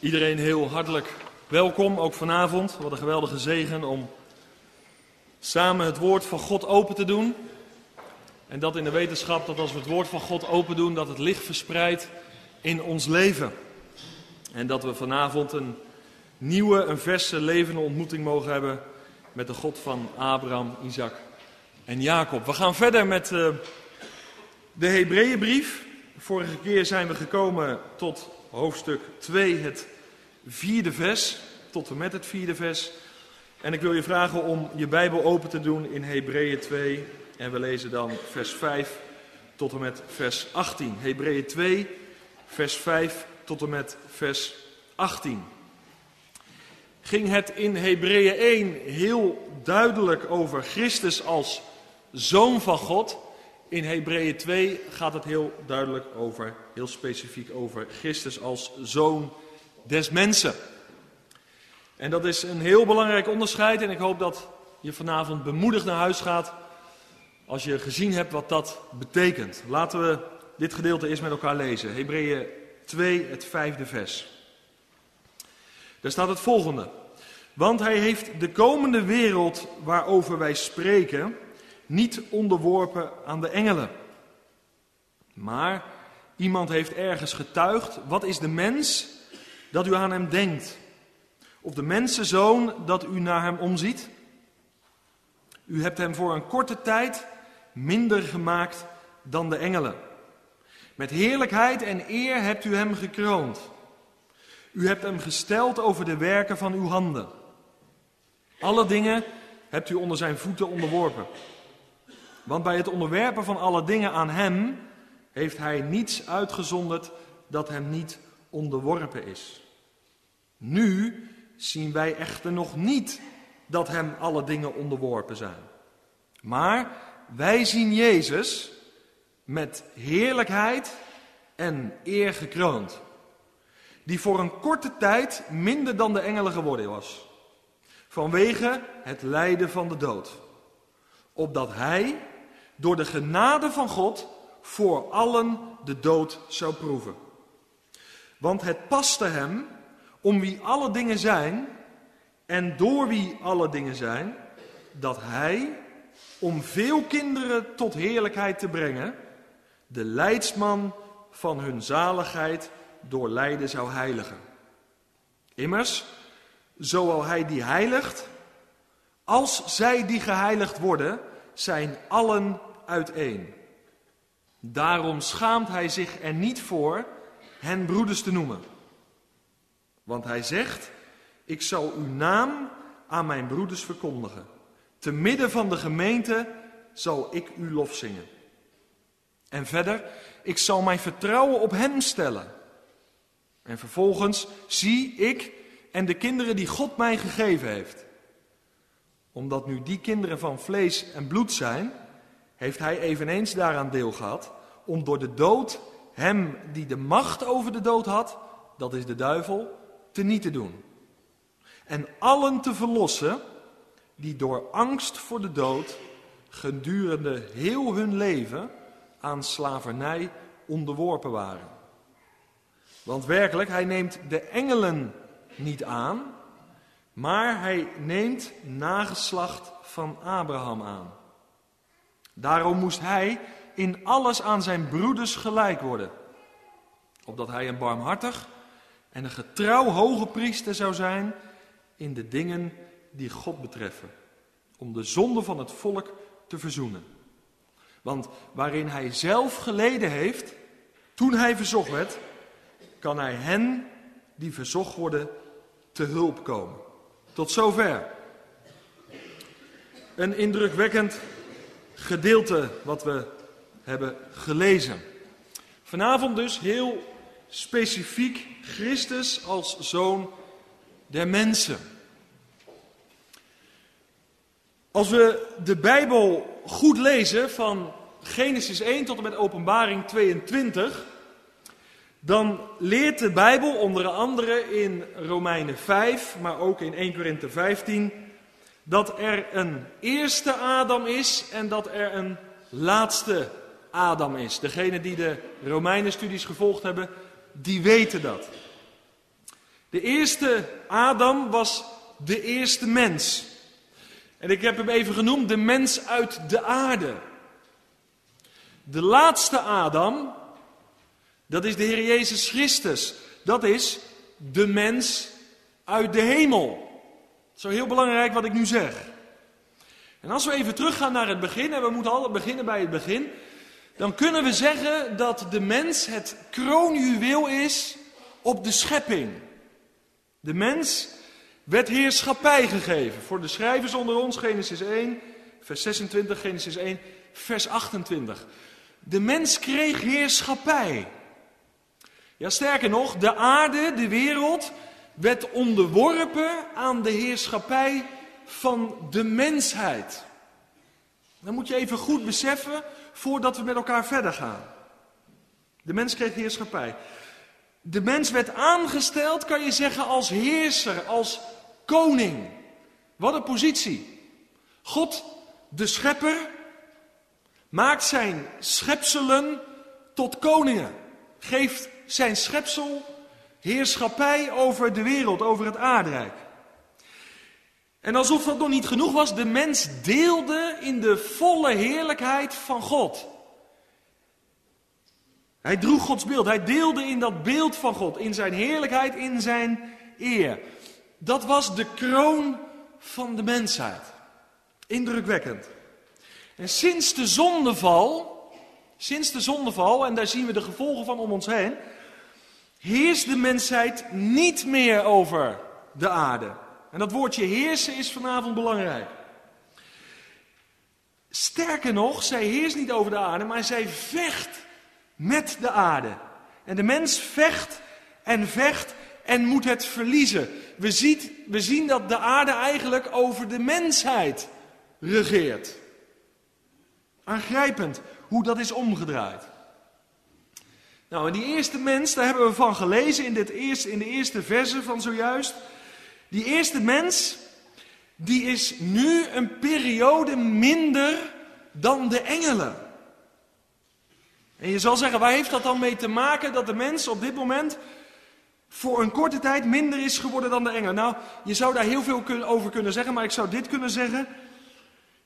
Iedereen heel hartelijk welkom, ook vanavond. Wat een geweldige zegen om samen het woord van God open te doen. En dat in de wetenschap dat als we het woord van God open doen, dat het licht verspreidt in ons leven. En dat we vanavond een nieuwe, een verse, levende ontmoeting mogen hebben met de God van Abraham, Isaac en Jacob. We gaan verder met uh, de Hebreeënbrief. Vorige keer zijn we gekomen tot hoofdstuk 2, het vierde vers, tot en met het vierde vers. En ik wil je vragen om je Bijbel open te doen in Hebreeën 2. En we lezen dan vers 5 tot en met vers 18. Hebreeën 2, vers 5 tot en met vers 18. Ging het in Hebreeën 1 heel duidelijk over Christus als zoon van God. In Hebreeën 2 gaat het heel duidelijk over, heel specifiek over Christus als zoon des mensen. En dat is een heel belangrijk onderscheid en ik hoop dat je vanavond bemoedigd naar huis gaat als je gezien hebt wat dat betekent. Laten we dit gedeelte eerst met elkaar lezen. Hebreeën 2, het vijfde vers. Daar staat het volgende. Want hij heeft de komende wereld waarover wij spreken niet onderworpen aan de engelen. Maar iemand heeft ergens getuigd, wat is de mens dat u aan hem denkt? Of de mensenzoon dat u naar hem omziet? U hebt hem voor een korte tijd minder gemaakt dan de engelen. Met heerlijkheid en eer hebt u hem gekroond. U hebt hem gesteld over de werken van uw handen. Alle dingen hebt u onder zijn voeten onderworpen. Want bij het onderwerpen van alle dingen aan Hem heeft Hij niets uitgezonderd dat Hem niet onderworpen is. Nu zien wij echter nog niet dat Hem alle dingen onderworpen zijn. Maar wij zien Jezus met heerlijkheid en eer gekroond. Die voor een korte tijd minder dan de engelen geworden was. Vanwege het lijden van de dood. Opdat Hij door de genade van God voor allen de dood zou proeven. Want het paste hem, om wie alle dingen zijn en door wie alle dingen zijn, dat hij, om veel kinderen tot heerlijkheid te brengen, de leidsman van hun zaligheid door lijden zou heiligen. Immers, zowel hij die heiligt, als zij die geheiligd worden, zijn allen uiteen. Daarom schaamt hij zich er niet voor hen broeders te noemen. Want hij zegt, ik zal uw naam aan mijn broeders verkondigen. Te midden van de gemeente zal ik u lof zingen. En verder, ik zal mijn vertrouwen op hem stellen. En vervolgens zie ik en de kinderen die God mij gegeven heeft. Omdat nu die kinderen van vlees en bloed zijn, heeft hij eveneens daaraan deel gehad om door de dood hem die de macht over de dood had, dat is de duivel, te niet te doen. En allen te verlossen die door angst voor de dood gedurende heel hun leven aan slavernij onderworpen waren. Want werkelijk, hij neemt de engelen niet aan, maar hij neemt nageslacht van Abraham aan. Daarom moest hij in alles aan zijn broeders gelijk worden. Opdat hij een barmhartig en een getrouw hoge priester zou zijn in de dingen die God betreffen. Om de zonde van het volk te verzoenen. Want waarin hij zelf geleden heeft, toen hij verzocht werd, kan hij hen die verzocht worden te hulp komen. Tot zover. Een indrukwekkend gedeelte wat we hebben gelezen. Vanavond dus heel specifiek Christus als zoon der mensen. Als we de Bijbel goed lezen van Genesis 1 tot en met Openbaring 22, dan leert de Bijbel onder andere in Romeinen 5, maar ook in 1 Korinthe 15 dat er een eerste Adam is en dat er een laatste Adam is. Degenen die de Romeinen-studies gevolgd hebben, die weten dat. De eerste Adam was de eerste mens. En ik heb hem even genoemd de mens uit de aarde. De laatste Adam, dat is de Heer Jezus Christus. Dat is de mens uit de hemel. Zo heel belangrijk wat ik nu zeg. En als we even teruggaan naar het begin, en we moeten altijd beginnen bij het begin, dan kunnen we zeggen dat de mens het kroonjuweel is op de schepping. De mens werd heerschappij gegeven. Voor de schrijvers onder ons, Genesis 1, vers 26, Genesis 1, vers 28. De mens kreeg heerschappij. Ja, sterker nog, de aarde, de wereld, werd onderworpen aan de heerschappij van de mensheid. Dan moet je even goed beseffen voordat we met elkaar verder gaan. De mens kreeg heerschappij. De mens werd aangesteld, kan je zeggen, als heerser, als koning. Wat een positie. God, de schepper, maakt zijn schepselen tot koningen. Geeft zijn schepsel heerschappij over de wereld, over het aardrijk. En alsof dat nog niet genoeg was, de mens deelde in de volle heerlijkheid van God. Hij droeg Gods beeld, hij deelde in dat beeld van God, in zijn heerlijkheid, in zijn eer. Dat was de kroon van de mensheid. Indrukwekkend. En sinds de zondeval, sinds de zondeval, en daar zien we de gevolgen van om ons heen, heerst de mensheid niet meer over de aarde. En dat woordje heersen is vanavond belangrijk. Sterker nog, zij heerst niet over de aarde, maar zij vecht met de aarde. En de mens vecht en vecht en moet het verliezen. We, ziet, we zien dat de aarde eigenlijk over de mensheid regeert. Aangrijpend hoe dat is omgedraaid. Nou, en die eerste mens, daar hebben we van gelezen in, dit eerste, in de eerste verse van zojuist. Die eerste mens, die is nu een periode minder dan de engelen. En je zal zeggen, waar heeft dat dan mee te maken dat de mens op dit moment voor een korte tijd minder is geworden dan de engelen? Nou, je zou daar heel veel over kunnen zeggen, maar ik zou dit kunnen zeggen.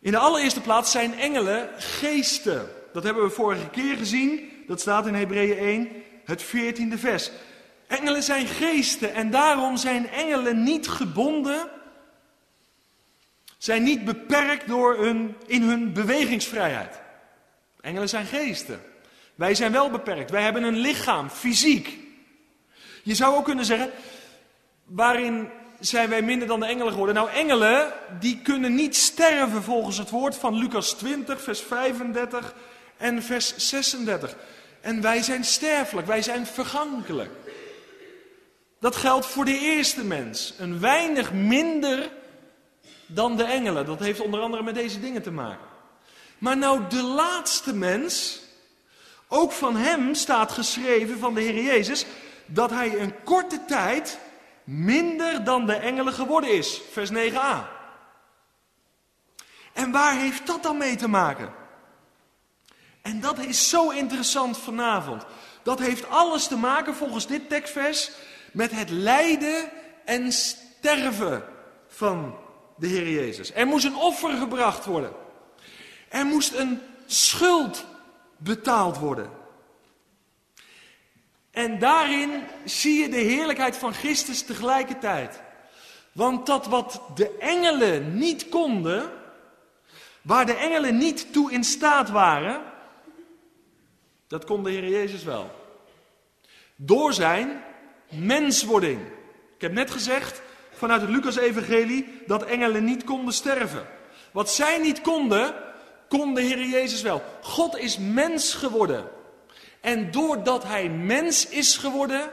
In de allereerste plaats zijn engelen geesten. Dat hebben we vorige keer gezien. Dat staat in Hebreeën 1, het 14e vers. Engelen zijn geesten en daarom zijn engelen niet gebonden, zijn niet beperkt door hun, in hun bewegingsvrijheid. Engelen zijn geesten. Wij zijn wel beperkt. Wij hebben een lichaam, fysiek. Je zou ook kunnen zeggen, waarin zijn wij minder dan de engelen geworden? Nou, engelen, die kunnen niet sterven volgens het woord van Lucas 20, vers 35 en vers 36. En wij zijn sterfelijk, wij zijn vergankelijk. Dat geldt voor de eerste mens. Een weinig minder dan de engelen. Dat heeft onder andere met deze dingen te maken. Maar nou de laatste mens, ook van hem staat geschreven van de Heer Jezus, dat hij een korte tijd minder dan de engelen geworden is. Vers 9a. En waar heeft dat dan mee te maken? En dat is zo interessant vanavond. Dat heeft alles te maken volgens dit tekstvers met het lijden en sterven van de Heer Jezus. Er moest een offer gebracht worden. Er moest een schuld betaald worden. En daarin zie je de heerlijkheid van Christus tegelijkertijd. Want dat wat de engelen niet konden, waar de engelen niet toe in staat waren, dat kon de Heer Jezus wel. Door zijn menswording. Ik heb net gezegd vanuit het Lucas-evangelie dat engelen niet konden sterven. Wat zij niet konden, kon de Heer Jezus wel. God is mens geworden. En doordat hij mens is geworden,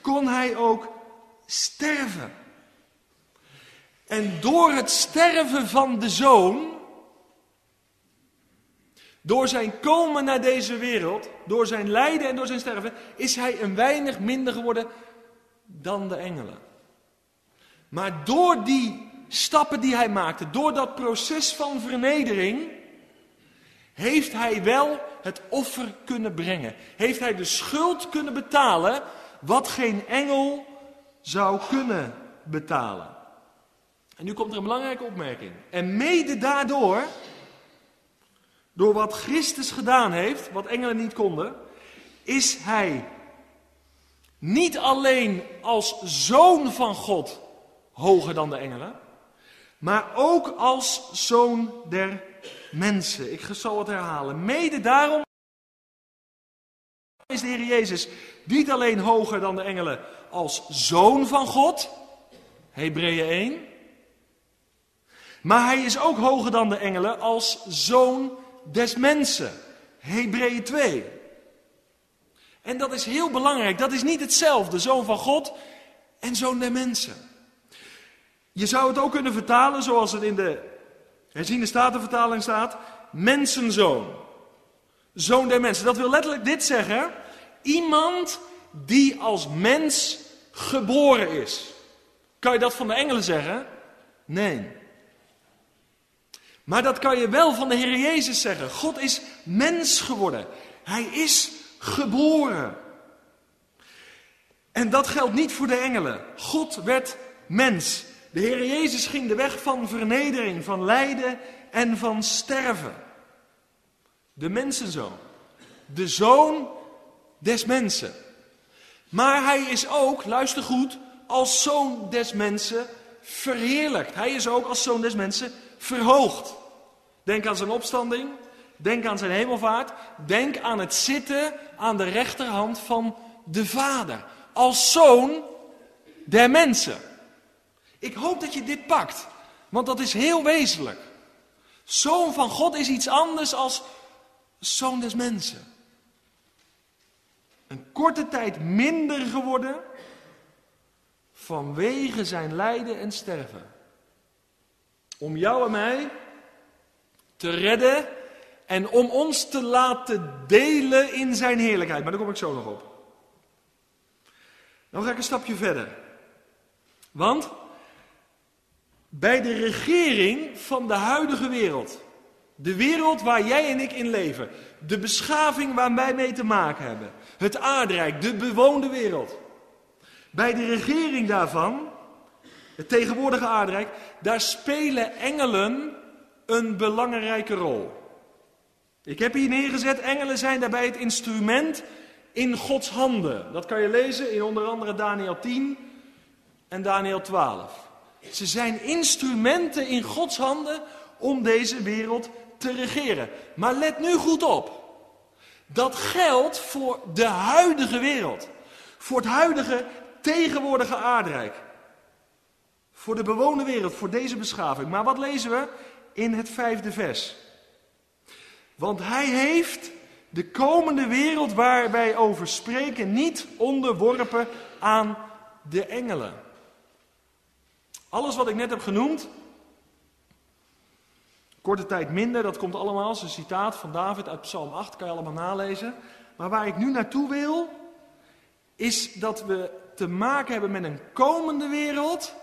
kon hij ook sterven. En door het sterven van de zoon door zijn komen naar deze wereld, door zijn lijden en door zijn sterven, is hij een weinig minder geworden dan de engelen. Maar door die stappen die hij maakte, door dat proces van vernedering, heeft hij wel het offer kunnen brengen. Heeft hij de schuld kunnen betalen wat geen engel zou kunnen betalen. En nu komt er een belangrijke opmerking. En mede daardoor, door wat Christus gedaan heeft, wat engelen niet konden, is hij niet alleen als zoon van God hoger dan de engelen, maar ook als zoon der mensen. Ik zal het herhalen. Mede daarom is de Heer Jezus niet alleen hoger dan de engelen als zoon van God, Hebreeën 1, maar hij is ook hoger dan de engelen als zoon des mensen, Hebreeën 2. En dat is heel belangrijk, dat is niet hetzelfde, zoon van God en zoon der mensen. Je zou het ook kunnen vertalen zoals het in de herziende statenvertaling staat, mensenzoon. Zoon der mensen. Dat wil letterlijk dit zeggen, iemand die als mens geboren is. Kan je dat van de engelen zeggen? Nee. Maar dat kan je wel van de Heer Jezus zeggen. God is mens geworden. Hij is geboren. En dat geldt niet voor de engelen. God werd mens. De Heer Jezus ging de weg van vernedering, van lijden en van sterven. De mensenzoon. De zoon des mensen. Maar hij is ook, luister goed, als zoon des mensen verheerlijkt. Hij is ook als zoon des mensen verhoogd. Denk aan zijn opstanding, denk aan zijn hemelvaart, denk aan het zitten aan de rechterhand van de Vader. Als zoon der mensen. Ik hoop dat je dit pakt, want dat is heel wezenlijk. Zoon van God is iets anders als zoon des mensen. Een korte tijd minder geworden vanwege zijn lijden en sterven. Om jou en mij te redden en om ons te laten delen in zijn heerlijkheid. Maar daar kom ik zo nog op. Dan ga ik een stapje verder. Want bij de regering van de huidige wereld, de wereld waar jij en ik in leven, de beschaving waar wij mee te maken hebben, het aardrijk, de bewoonde wereld. Bij de regering daarvan, het tegenwoordige aardrijk, daar spelen engelen een belangrijke rol. Ik heb hier neergezet, engelen zijn daarbij het instrument in Gods handen. Dat kan je lezen in onder andere Daniel 10 en Daniel 12. Ze zijn instrumenten in Gods handen om deze wereld te regeren. Maar let nu goed op. Dat geldt voor de huidige wereld. Voor het huidige tegenwoordige aardrijk. Voor de bewoonde wereld, voor deze beschaving. Maar wat lezen we in het vijfde vers? Want hij heeft de komende wereld waar wij over spreken niet onderworpen aan de engelen. Alles wat ik net heb genoemd, korte tijd minder, dat komt allemaal als een citaat van David uit Psalm 8, kan je allemaal nalezen. Maar waar ik nu naartoe wil, is dat we te maken hebben met een komende wereld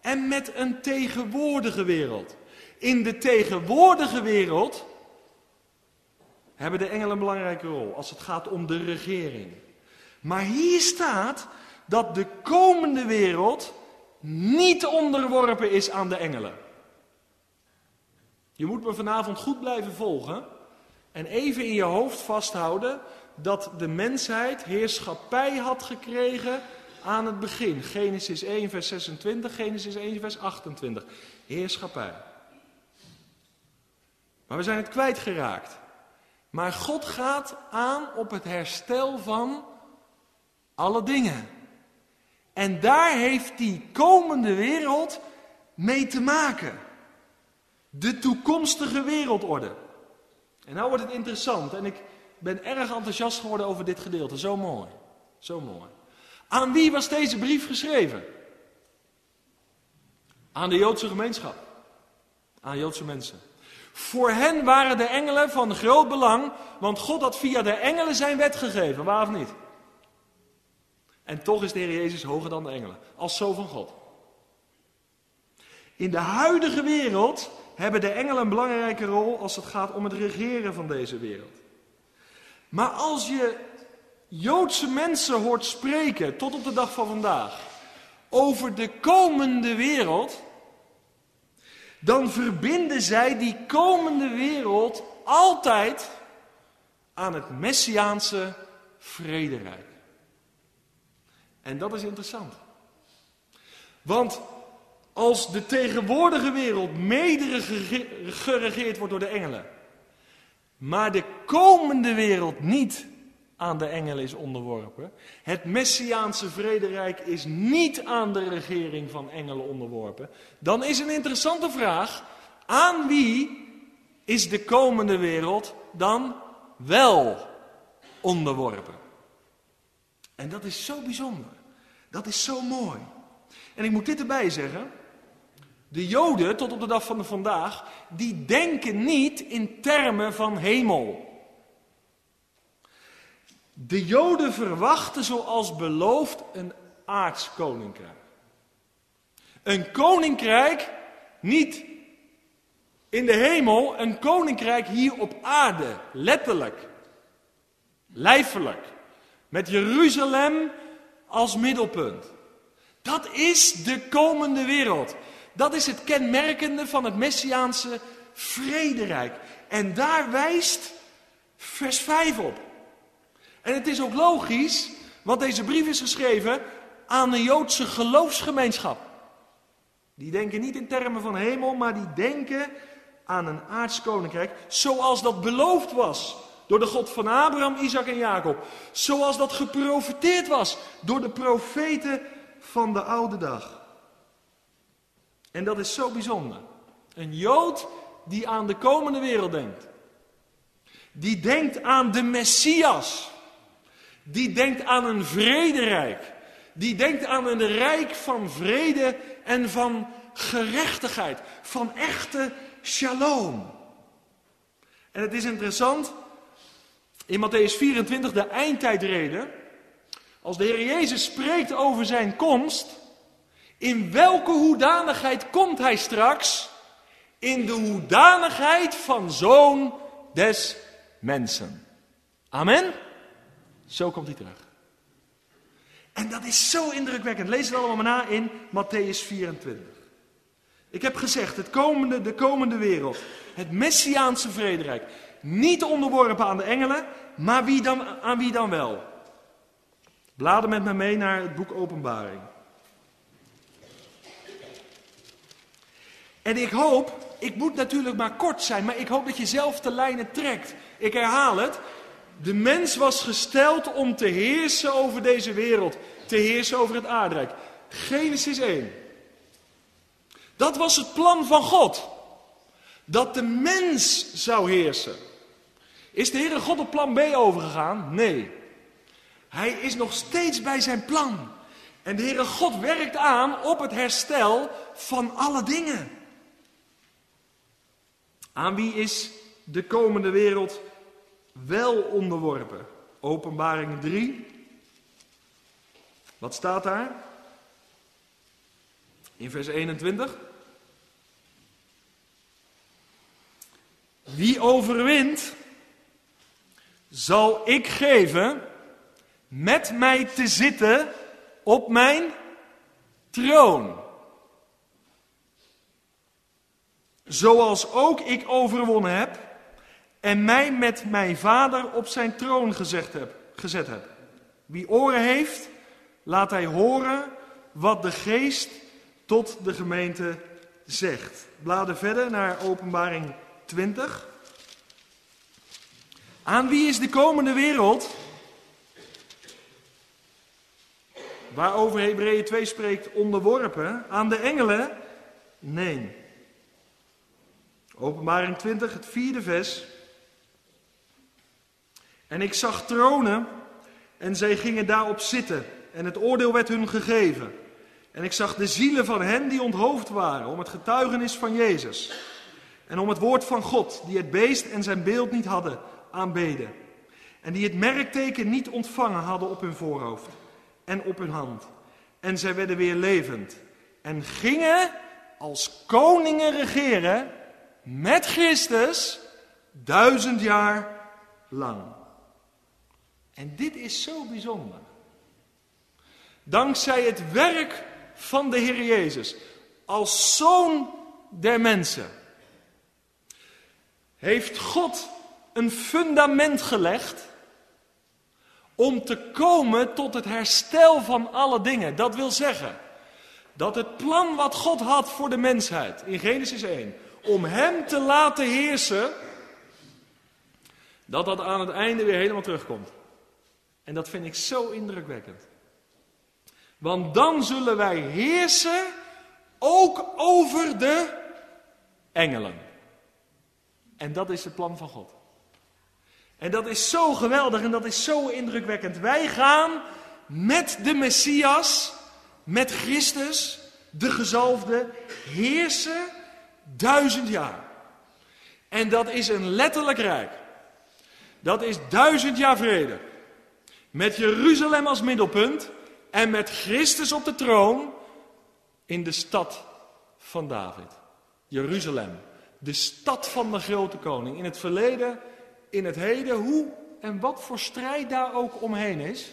en met een tegenwoordige wereld. In de tegenwoordige wereld hebben de engelen een belangrijke rol als het gaat om de regering. Maar hier staat dat de komende wereld niet onderworpen is aan de engelen. Je moet me vanavond goed blijven volgen en even in je hoofd vasthouden dat de mensheid heerschappij had gekregen aan het begin. Genesis 1, vers 26, Genesis 1, vers 28. Heerschappij. Maar we zijn het kwijtgeraakt. Maar God gaat aan op het herstel van alle dingen. En daar heeft die komende wereld mee te maken. De toekomstige wereldorde. En nou wordt het interessant. En ik ben erg enthousiast geworden over dit gedeelte. Zo mooi. Zo mooi. Aan wie was deze brief geschreven? Aan de Joodse gemeenschap. Aan Joodse mensen. Voor hen waren de engelen van groot belang, want God had via de engelen zijn wet gegeven, waar of niet? En toch is de Heer Jezus hoger dan de engelen, als zo van God. In de huidige wereld hebben de engelen een belangrijke rol als het gaat om het regeren van deze wereld. Maar als je Joodse mensen hoort spreken tot op de dag van vandaag over de komende wereld, dan verbinden zij die komende wereld altijd aan het Messiaanse vrederijk. En dat is interessant. Want als de tegenwoordige wereld mede geregeerd wordt door de engelen, maar de komende wereld niet aan de engelen is onderworpen, het Messiaanse vrederijk is niet aan de regering van engelen onderworpen, dan is een interessante vraag, aan wie is de komende wereld dan wel onderworpen? En dat is zo bijzonder. Dat is zo mooi. En ik moet dit erbij zeggen. De Joden tot op de dag van vandaag, die denken niet in termen van hemel. De Joden verwachten zoals beloofd een aards koninkrijk. Een koninkrijk niet in de hemel, een koninkrijk hier op aarde, letterlijk, lijfelijk. Met Jeruzalem als middelpunt. Dat is de komende wereld. Dat is het kenmerkende van het Messiaanse vrederijk. En daar wijst vers 5 op. En het is ook logisch, want deze brief is geschreven aan een Joodse geloofsgemeenschap. Die denken niet in termen van hemel, maar die denken aan een aards koninkrijk, zoals dat beloofd was door de God van Abraham, Isaac en Jacob. Zoals dat geprofeteerd was door de profeten van de oude dag. En dat is zo bijzonder. Een Jood die aan de komende wereld denkt. Die denkt aan de Messias. Die denkt aan een vrederijk. Die denkt aan een rijk van vrede en van gerechtigheid. Van echte shalom. En het is interessant, in Matthäus 24, de eindtijdreden, als de Heer Jezus spreekt over zijn komst, in welke hoedanigheid komt hij straks? In de hoedanigheid van zoon des mensen. Amen? Zo komt hij terug. En dat is zo indrukwekkend. Lees het allemaal maar na in Matthäus 24. Ik heb gezegd, het komende, de komende wereld, het Messiaanse vrederijk, niet onderworpen aan de engelen, maar wie dan, aan wie dan wel? Blader met me mee naar het boek Openbaring. En ik hoop, ik moet natuurlijk maar kort zijn, maar ik hoop dat je zelf de lijnen trekt. Ik herhaal het. De mens was gesteld om te heersen over deze wereld, te heersen over het aardrijk. Genesis 1. Dat was het plan van God. Dat de mens zou heersen. Is de Heere God op plan B overgegaan? Nee. Hij is nog steeds bij zijn plan. En de Heere God werkt aan op het herstel van alle dingen. Aan wie is de komende wereld wel onderworpen? Openbaring 3. Wat staat daar? In vers 21. Wie overwint, zal ik geven met mij te zitten op mijn troon. Zoals ook ik overwonnen heb en mij met mijn vader op zijn troon gezet heb. Gezet. Wie oren heeft, laat hij horen wat de geest tot de gemeente zegt. Bladen verder naar openbaring 20. Aan wie is de komende wereld? Waarover Hebreeën 2 spreekt, onderworpen. Aan de engelen? Nee. Openbaring 20, het vierde vers. En ik zag tronen en zij gingen daarop zitten. En het oordeel werd hun gegeven. En ik zag de zielen van hen die onthoofd waren om het getuigenis van Jezus. En om het woord van God, die het beest en zijn beeld niet hadden aanbeden. En die het merkteken niet ontvangen hadden op hun voorhoofd en op hun hand. En zij werden weer levend. En gingen als koningen regeren met Christus duizend jaar lang. En dit is zo bijzonder. Dankzij het werk van de Heer Jezus, als zoon der mensen, heeft God een fundament gelegd om te komen tot het herstel van alle dingen. Dat wil zeggen dat het plan wat God had voor de mensheid in Genesis 1, om Hem te laten heersen, dat dat aan het einde weer helemaal terugkomt. En dat vind ik zo indrukwekkend. Want dan zullen wij heersen ook over de engelen. En dat is het plan van God. En dat is zo geweldig en dat is zo indrukwekkend. Wij gaan met de Messias, met Christus, de gezalfde, heersen duizend jaar. En dat is een letterlijk rijk. Dat is duizend jaar vrede. Met Jeruzalem als middelpunt en met Christus op de troon in de stad van David. Jeruzalem, de stad van de grote koning. In het verleden, in het heden, hoe en wat voor strijd daar ook omheen is.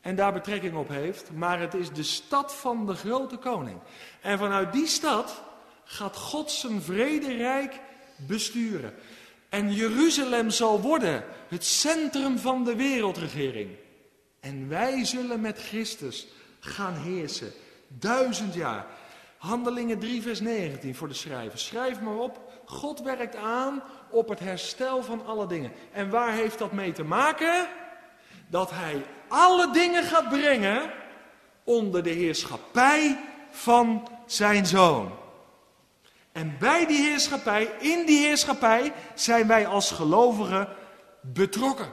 En daar betrekking op heeft. Maar het is de stad van de grote koning. En vanuit die stad gaat God zijn vrederijk besturen. En Jeruzalem zal worden het centrum van de wereldregering. En wij zullen met Christus gaan heersen. Duizend jaar. Handelingen 3, vers 19 voor de schrijver. Schrijf maar op. God werkt aan op het herstel van alle dingen. En waar heeft dat mee te maken? Dat hij alle dingen gaat brengen onder de heerschappij van zijn zoon. En bij die heerschappij, in die heerschappij, zijn wij als gelovigen betrokken.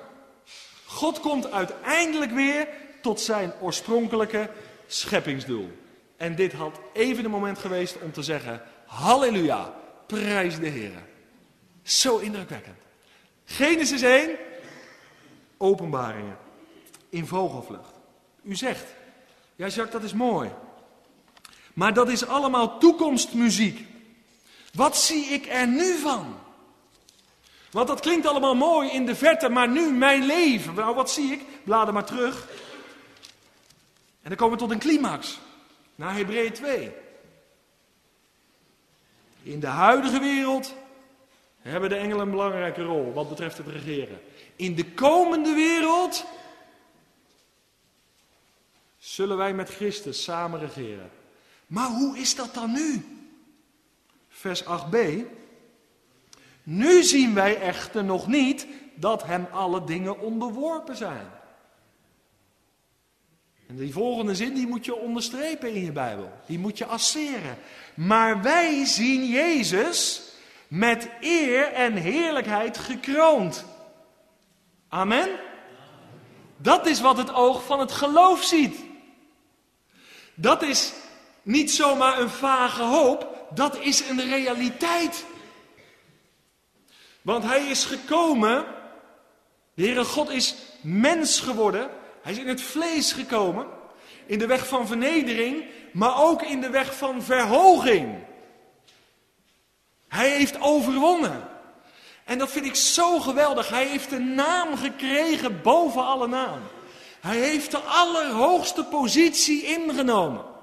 God komt uiteindelijk weer tot zijn oorspronkelijke scheppingsdoel. En dit had even de moment geweest om te zeggen: Halleluja, prijs de Heer. Zo indrukwekkend. Genesis 1, openbaringen in vogelvlucht. U zegt, ja Jacques, dat is mooi. Maar dat is allemaal toekomstmuziek. Wat zie ik er nu van? Want dat klinkt allemaal mooi in de verte, maar nu mijn leven. Nou, wat zie ik? Blader maar terug. En dan komen we tot een climax. Naar Hebreeën 2. In de huidige wereld hebben de engelen een belangrijke rol wat betreft het regeren. In de komende wereld zullen wij met Christus samen regeren. Maar hoe is dat dan nu? Vers 8b. Nu zien wij echter nog niet dat hem alle dingen onderworpen zijn. En die volgende zin die moet je onderstrepen in je Bijbel. Die moet je asseren. Maar wij zien Jezus met eer en heerlijkheid gekroond. Amen. Dat is wat het oog van het geloof ziet. Dat is niet zomaar een vage hoop, dat is een realiteit. Want hij is gekomen, de Heere God is mens geworden, hij is in het vlees gekomen, in de weg van vernedering, maar ook in de weg van verhoging. Hij heeft overwonnen. En dat vind ik zo geweldig. Hij heeft een naam gekregen boven alle naam. Hij heeft de allerhoogste positie ingenomen.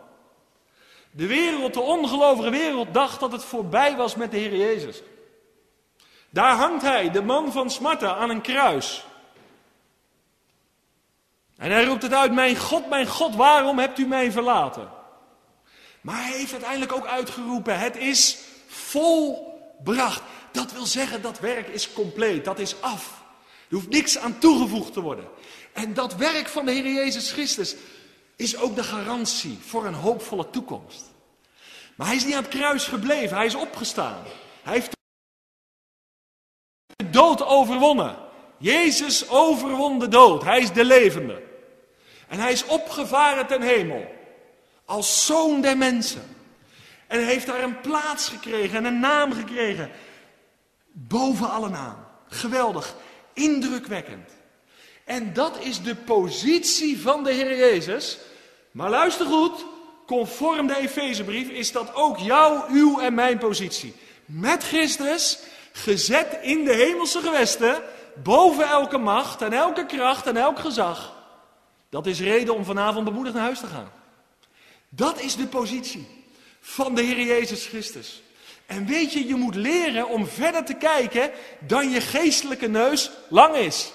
De wereld, de ongelovige wereld, dacht dat het voorbij was met de Heer Jezus. Daar hangt hij, de man van Smarta, aan een kruis. En hij roept het uit, mijn God, mijn God, waarom hebt u mij verlaten? Maar hij heeft uiteindelijk ook uitgeroepen, het is volbracht. Dat wil zeggen, dat werk is compleet, dat is af. Er hoeft niks aan toegevoegd te worden. En dat werk van de Heer Jezus Christus is ook de garantie voor een hoopvolle toekomst. Maar hij is niet aan het kruis gebleven, hij is opgestaan. Hij heeft de dood overwonnen. Jezus overwon de dood, hij is de levende. En hij is opgevaren ten hemel, als zoon der mensen. En heeft daar een plaats gekregen en een naam gekregen, boven alle naam. Geweldig, indrukwekkend. En dat is de positie van de Heer Jezus. Maar luister goed, conform de Efezebrief is dat ook jouw, uw en mijn positie. Met Christus, gezet in de hemelse gewesten, boven elke macht en elke kracht en elk gezag. Dat is reden om vanavond bemoedigd naar huis te gaan. Dat is de positie van de Heer Jezus Christus. En weet je, je moet leren om verder te kijken dan je geestelijke neus lang is.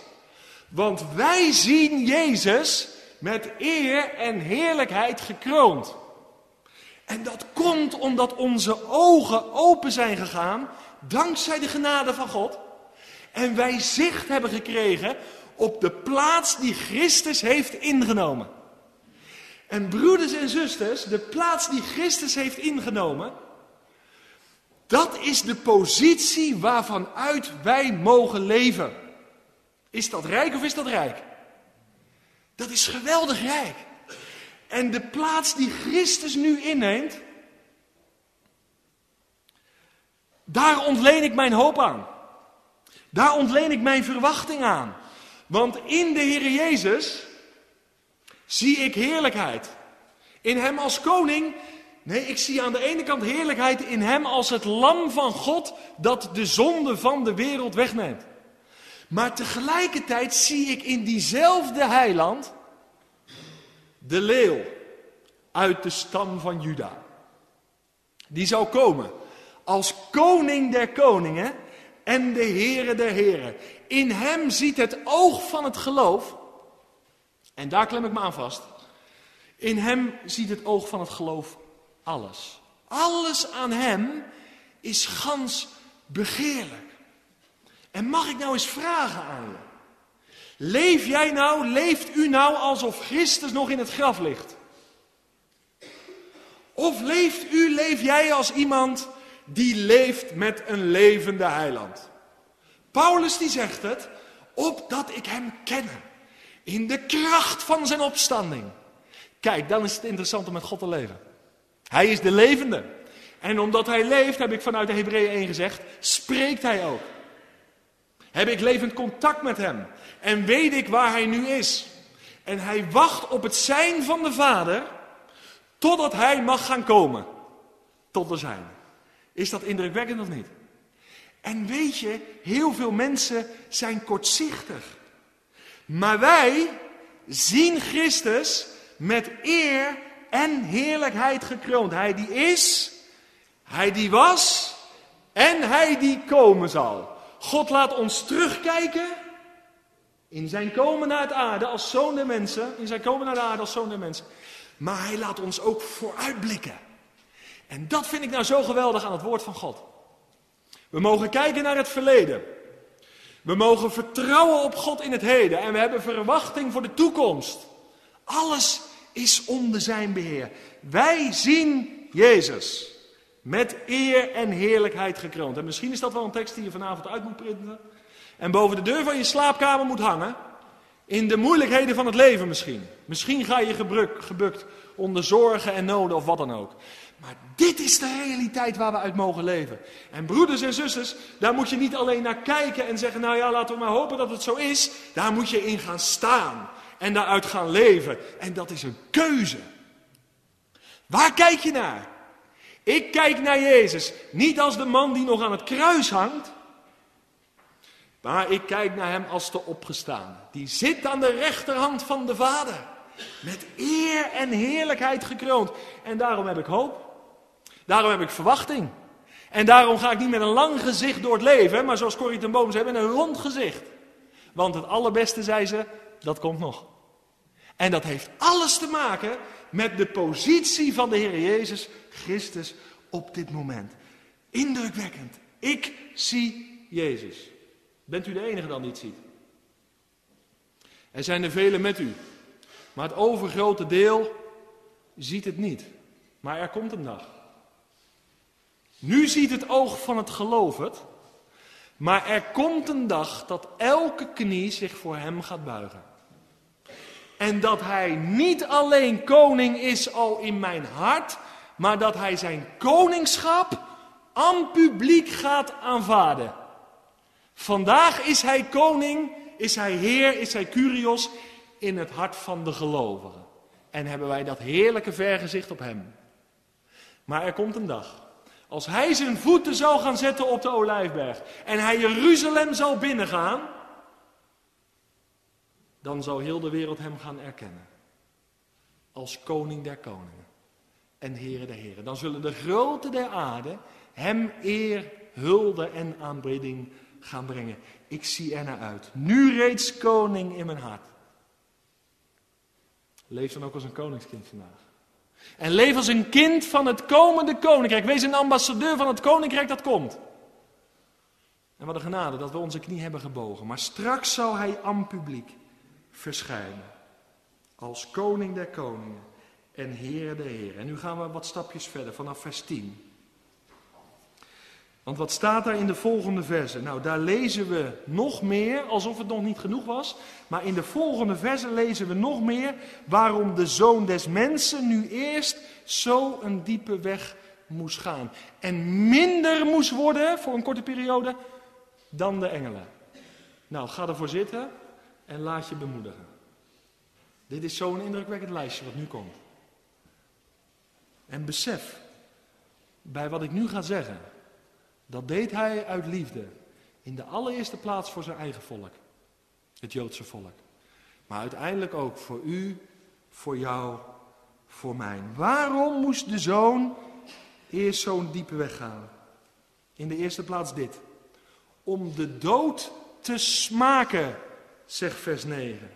Want wij zien Jezus met eer en heerlijkheid gekroond. En dat komt omdat onze ogen open zijn gegaan, dankzij de genade van God. En wij zicht hebben gekregen op de plaats die Christus heeft ingenomen. En broeders en zusters, de plaats die Christus heeft ingenomen, dat is de positie waarvan uit wij mogen leven. Is dat rijk of is dat rijk? Dat is geweldig rijk. En de plaats die Christus nu inneemt, daar ontleen ik mijn hoop aan. Daar ontleen ik mijn verwachting aan. Want in de Heer Jezus zie ik heerlijkheid. In Hem als koning. Nee, ik zie aan de ene kant heerlijkheid in Hem als het lam van God dat de zonde van de wereld wegneemt. Maar tegelijkertijd zie ik in diezelfde heiland de leeuw uit de stam van Juda. Die zou komen als koning der koningen en de Heere der heren. In hem ziet het oog van het geloof, en daar klem ik me aan vast. In hem ziet het oog van het geloof alles. Alles aan hem is gans begeerlijk. En mag ik nou eens vragen aan je? Leef jij nou, leeft u nou alsof Christus nog in het graf ligt? Of leeft u, leef jij als iemand die leeft met een levende heiland? Paulus die zegt het, opdat ik hem ken. In de kracht van zijn opstanding. Kijk, dan is het interessant om met God te leven. Hij is de levende. En omdat hij leeft, heb ik vanuit de Hebreeën 1 gezegd, spreekt hij ook. Heb ik levend contact met hem. En weet ik waar hij nu is. En hij wacht op het zijn van de Vader, totdat hij mag gaan komen. Tot de zijn. Is dat indrukwekkend of niet? En weet je, heel veel mensen zijn kortzichtig. Maar wij zien Christus met eer en heerlijkheid gekroond. Hij die is, hij die was en hij die komen zal. God laat ons terugkijken in zijn komen naar het aarde als zoon der mensen. In zijn komen naar de aarde als zoon der mensen. Maar hij laat ons ook vooruitblikken. En dat vind ik nou zo geweldig aan het woord van God. We mogen kijken naar het verleden. We mogen vertrouwen op God in het heden. En we hebben verwachting voor de toekomst. Alles is onder zijn beheer. Wij zien Jezus. Met eer en heerlijkheid gekroond. En misschien is dat wel een tekst die je vanavond uit moet printen. En boven de deur van je slaapkamer moet hangen. In de moeilijkheden van het leven misschien. Misschien ga je gebukt onder zorgen en noden of wat dan ook. Maar dit is de realiteit waar we uit mogen leven. En broeders en zusters, daar moet je niet alleen naar kijken en zeggen, nou ja, laten we maar hopen dat het zo is. Daar moet je in gaan staan en daaruit gaan leven. En dat is een keuze. Waar kijk je naar? Ik kijk naar Jezus, niet als de man die nog aan het kruis hangt. Maar ik kijk naar hem als de opgestaan. Die zit aan de rechterhand van de Vader. Met eer en heerlijkheid gekroond. En daarom heb ik hoop. Daarom heb ik verwachting. En daarom ga ik niet met een lang gezicht door het leven, maar zoals Corrie ten Boom zei, met een rond gezicht. Want het allerbeste, zei ze, dat komt nog. En dat heeft alles te maken met de positie van de Heer Jezus Christus op dit moment. Indrukwekkend. Ik zie Jezus. Bent u de enige dan die het ziet? Er zijn er velen met u. Maar het overgrote deel ziet het niet. Maar er komt een dag. Nu ziet het oog van het geloof het. Maar er komt een dag dat elke knie zich voor hem gaat buigen. En dat hij niet alleen koning is al in mijn hart, maar dat hij zijn koningschap aan publiek gaat aanvaarden. Vandaag is hij koning, is hij heer, is hij curios in het hart van de gelovigen. En hebben wij dat heerlijke vergezicht op hem. Maar er komt een dag als hij zijn voeten zou gaan zetten op de olijfberg en hij Jeruzalem zal binnengaan, dan zou heel de wereld hem gaan erkennen. Als koning der koningen. en Heere de Heere. Dan zullen de grote der aarde hem eer, hulde en aanbidding gaan brengen. Ik zie er uit. Nu reeds koning in mijn hart. Leef dan ook als een koningskind vandaag. En leef als een kind van het komende koninkrijk. Wees een ambassadeur van het koninkrijk dat komt. En wat een genade dat we onze knie hebben gebogen. Maar straks zal hij aan publiek verschijnen. Als koning der koningen en heer der heren. En nu gaan we wat stapjes verder vanaf vers 10. Want wat staat daar in de volgende versen? Nou, daar lezen we nog meer, alsof het nog niet genoeg was. Maar in de volgende versen lezen we nog meer waarom de zoon des mensen nu eerst zo een diepe weg moest gaan. En minder moest worden voor een korte periode dan de engelen. Nou, ga ervoor zitten en laat je bemoedigen. Dit is zo'n indrukwekkend lijstje wat nu komt. En besef, bij wat ik nu ga zeggen, dat deed hij uit liefde. In de allereerste plaats voor zijn eigen volk, het Joodse volk. Maar uiteindelijk ook voor u, voor jou, voor mij. Waarom moest de zoon eerst zo'n diepe weg gaan? In de eerste plaats dit. Om de dood te smaken, zegt vers 9.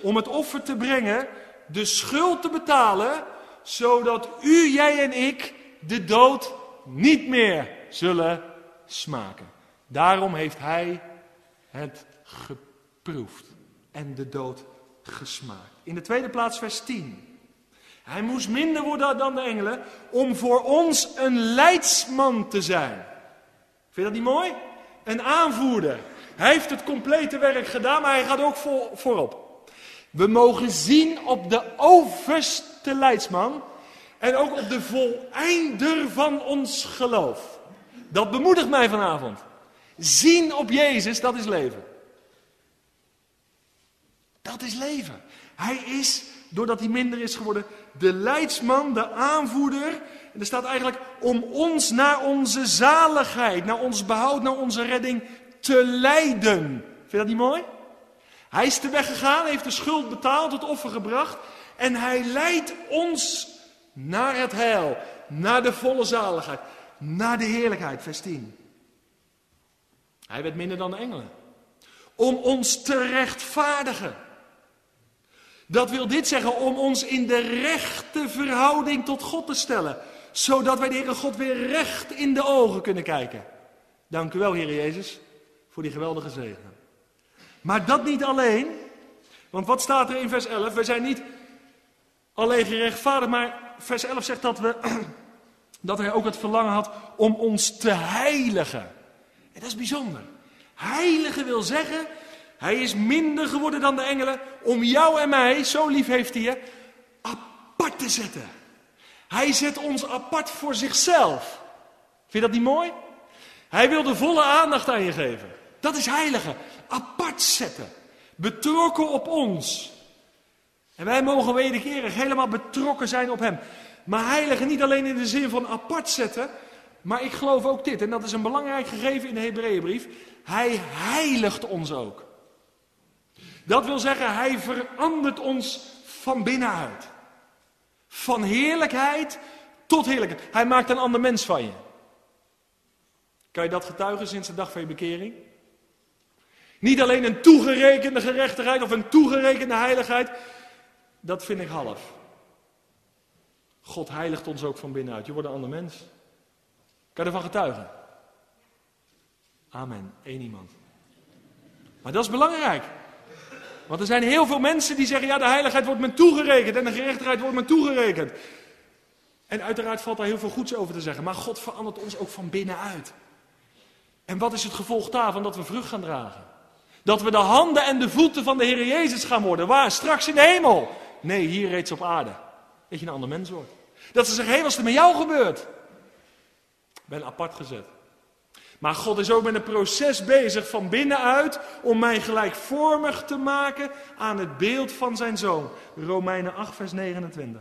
Om het offer te brengen, de schuld te betalen, zodat u, jij en ik de dood niet meer zullen smaken. Daarom heeft hij het geproefd en de dood gesmaakt. In de tweede plaats vers 10. Hij moest minder worden dan de engelen om voor ons een leidsman te zijn. Vind je dat niet mooi? Een aanvoerder. Hij heeft het complete werk gedaan, maar hij gaat ook voorop. We mogen zien op de overste leidsman en ook op de voleinder van ons geloof. Dat bemoedigt mij vanavond. Zien op Jezus, dat is leven. Dat is leven. Hij is, doordat hij minder is geworden, de leidsman, de aanvoerder. En er staat eigenlijk om ons naar onze zaligheid, naar ons behoud, naar onze redding te leiden. Vind je dat niet mooi? Hij is te weg gegaan, heeft de schuld betaald, het offer gebracht. En hij leidt ons naar het heil, naar de volle zaligheid, naar de heerlijkheid, vers 10. Hij werd minder dan de engelen. Om ons te rechtvaardigen. Dat wil dit zeggen, om ons in de rechte verhouding tot God te stellen. Zodat wij de Heere God weer recht in de ogen kunnen kijken. Dank u wel, Heer Jezus, voor die geweldige zegen. Maar dat niet alleen. Want wat staat er in vers 11? We zijn niet alleen gerechtvaardigd, maar vers 11 zegt dat, we, dat hij ook het verlangen had om ons te heiligen. En dat is bijzonder. Heiligen wil zeggen, hij is minder geworden dan de engelen om jou en mij, zo lief heeft hij je, apart te zetten. Hij zet ons apart voor zichzelf. Vind je dat niet mooi? Hij wil de volle aandacht aan je geven. Dat is heiligen. Apart zetten. Betrokken op ons. En wij mogen wederkerig helemaal betrokken zijn op Hem. Maar heiligen niet alleen in de zin van apart zetten, maar ik geloof ook dit, en dat is een belangrijk gegeven in de Hebreeënbrief. Hij heiligt ons ook. Dat wil zeggen, hij verandert ons van binnenuit. Van heerlijkheid tot heerlijkheid. Hij maakt een ander mens van je. Kan je dat getuigen sinds de dag van je bekering? Niet alleen een toegerekende gerechtigheid of een toegerekende heiligheid, dat vind ik half. God heiligt ons ook van binnenuit. Je wordt een ander mens. Kan je ervan getuigen? Amen. Eén iemand. Maar dat is belangrijk. Want er zijn heel veel mensen die zeggen: ja, de heiligheid wordt me toegerekend en de gerechtigheid wordt me toegerekend. En uiteraard valt daar heel veel goeds over te zeggen. Maar God verandert ons ook van binnenuit. En wat is het gevolg daarvan? Dat we vrucht gaan dragen. Dat we de handen en de voeten van de Heer Jezus gaan worden. Waar? Straks in de hemel. Nee, hier reeds op aarde. Dat je een ander mens wordt. Dat ze zeggen, hé, wat is er met jou gebeurd? Ben apart gezet. Maar God is ook met een proces bezig van binnenuit om mij gelijkvormig te maken aan het beeld van zijn zoon. Romeinen 8, vers 29.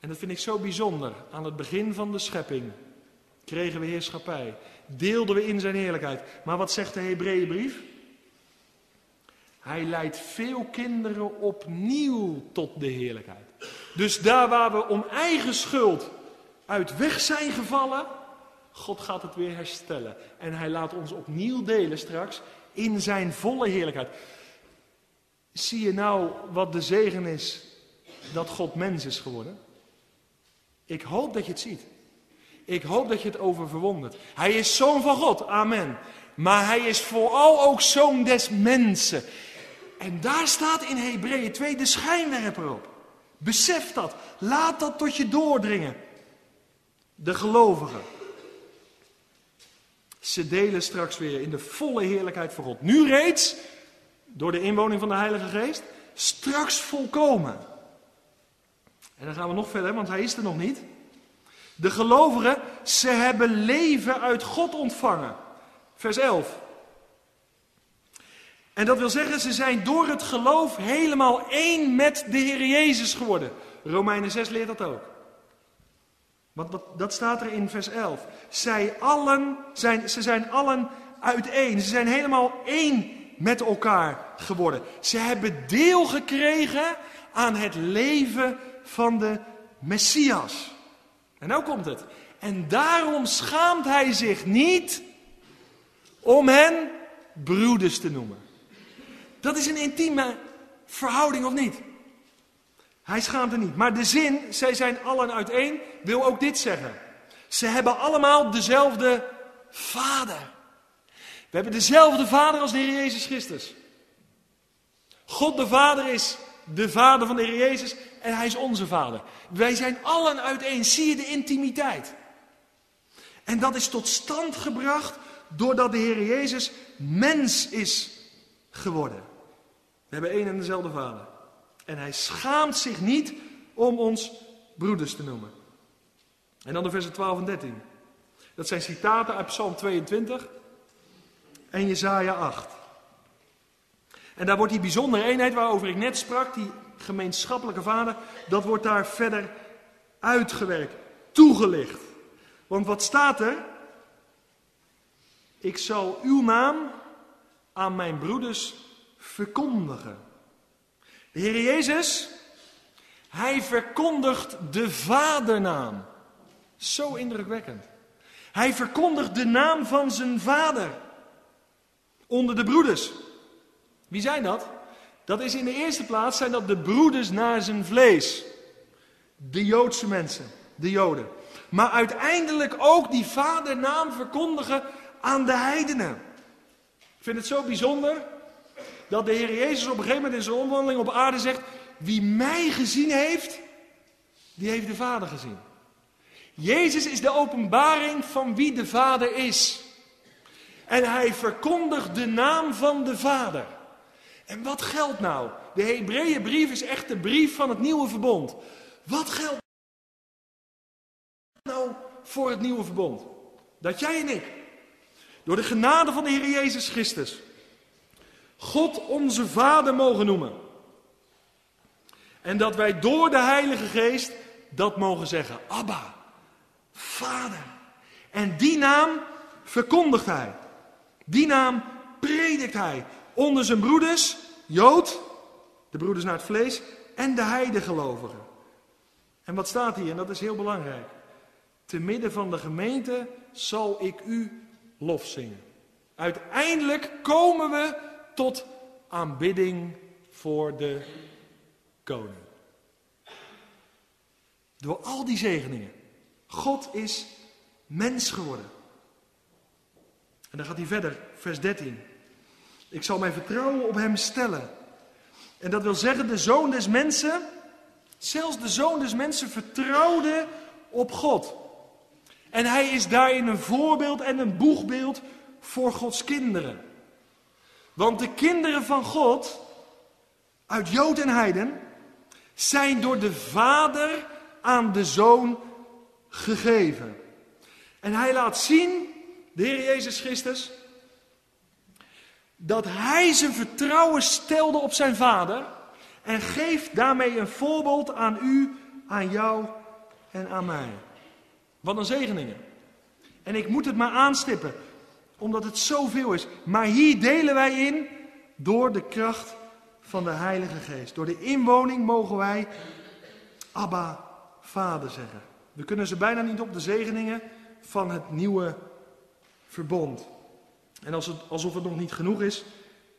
En dat vind ik zo bijzonder. Aan het begin van de schepping kregen we heerschappij. Deelden we in zijn heerlijkheid. Maar wat zegt de Hebreeënbrief? Hij leidt veel kinderen opnieuw tot de heerlijkheid. Dus daar waar we om eigen schuld uit weg zijn gevallen, God gaat het weer herstellen. En hij laat ons opnieuw delen straks in zijn volle heerlijkheid. Zie je nou wat de zegen is dat God mens is geworden? Ik hoop dat je het ziet. Ik hoop dat je het over verwondert. Hij is zoon van God, amen. Maar hij is vooral ook zoon des mensen. En daar staat in Hebreeën 2 de schijnwerper op. Besef dat. Laat dat tot je doordringen. De gelovigen. Ze delen straks weer in de volle heerlijkheid van God. Nu reeds, door de inwoning van de Heilige Geest, straks volkomen. En dan gaan we nog verder, want hij is er nog niet. De gelovigen, ze hebben leven uit God ontvangen. Vers 11. En dat wil zeggen, ze zijn door het geloof helemaal één met de Heer Jezus geworden. Romeinen 6 leert dat ook. Want dat, staat er in vers 11. Zij allen zijn, ze zijn allen uiteen. Ze zijn helemaal één met elkaar geworden. Ze hebben deel gekregen aan het leven van de Messias. En nou komt het. En daarom schaamt hij zich niet om hen broeders te noemen. Dat is een intieme verhouding of niet? Hij schaamt er niet. Maar de zin, zij zijn allen uiteen, wil ook dit zeggen. Ze hebben allemaal dezelfde vader. We hebben dezelfde vader als de Heer Jezus Christus. God de Vader is de vader van de Heer Jezus en hij is onze vader. Wij zijn allen uiteen. Zie je de intimiteit? En dat is tot stand gebracht doordat de Heer Jezus mens is geworden. We hebben één en dezelfde vader. En hij schaamt zich niet om ons broeders te noemen. En dan de versen 12 en 13. Dat zijn citaten uit Psalm 22 en Jezaja 8. En daar wordt die bijzondere eenheid waarover ik net sprak, die gemeenschappelijke vader, dat wordt daar verder uitgewerkt, toegelicht. Want wat staat er? Ik zal uw naam aan mijn broeders verkondigen. De Heer Jezus, hij verkondigt de vadernaam. Zo indrukwekkend. Hij verkondigt de naam van zijn vader onder de broeders. Wie zijn dat? Dat is in de eerste plaats zijn dat de broeders naar zijn vlees. De Joodse mensen, de Joden. Maar uiteindelijk ook die vadernaam verkondigen aan de heidenen. Ik vind het zo bijzonder dat de Heer Jezus op een gegeven moment in zijn omwandeling op aarde zegt: Wie mij gezien heeft, die heeft de Vader gezien. Jezus is de openbaring van wie de Vader is. En hij verkondigt de naam van de Vader. En wat geldt nou? De Hebreeënbrief is echt de brief van het nieuwe verbond. Wat geldt nou voor het nieuwe verbond? Dat jij en ik, door de genade van de Heer Jezus Christus, God onze Vader mogen noemen. En dat wij door de Heilige Geest dat mogen zeggen. Abba, Vader. En die naam verkondigt hij. Die naam predikt hij onder zijn broeders, Jood, de broeders naar het vlees, en de heidegelovigen. En wat staat hier, en dat is heel belangrijk. Te midden van de gemeente zal ik u lof zingen. Uiteindelijk komen we tot aanbidding voor de koning. Door al die zegeningen. God is mens geworden. En dan gaat hij verder, vers 13. Ik zal mijn vertrouwen op hem stellen. En dat wil zeggen, de zoon des mensen, zelfs de zoon des mensen vertrouwde op God. En hij is daarin een voorbeeld en een boegbeeld voor Gods kinderen. Want de kinderen van God, uit Jood en Heiden, zijn door de Vader aan de Zoon gegeven. En hij laat zien, de Heer Jezus Christus, dat hij zijn vertrouwen stelde op zijn Vader en geeft daarmee een voorbeeld aan u, aan jou en aan mij. Wat een zegeningen. En ik moet het maar aanstippen omdat het zoveel is. Maar hier delen wij in door de kracht van de Heilige Geest. Door de inwoning mogen wij Abba, Vader zeggen. We kunnen ze bijna niet op de zegeningen van het nieuwe verbond. En alsof het nog niet genoeg is,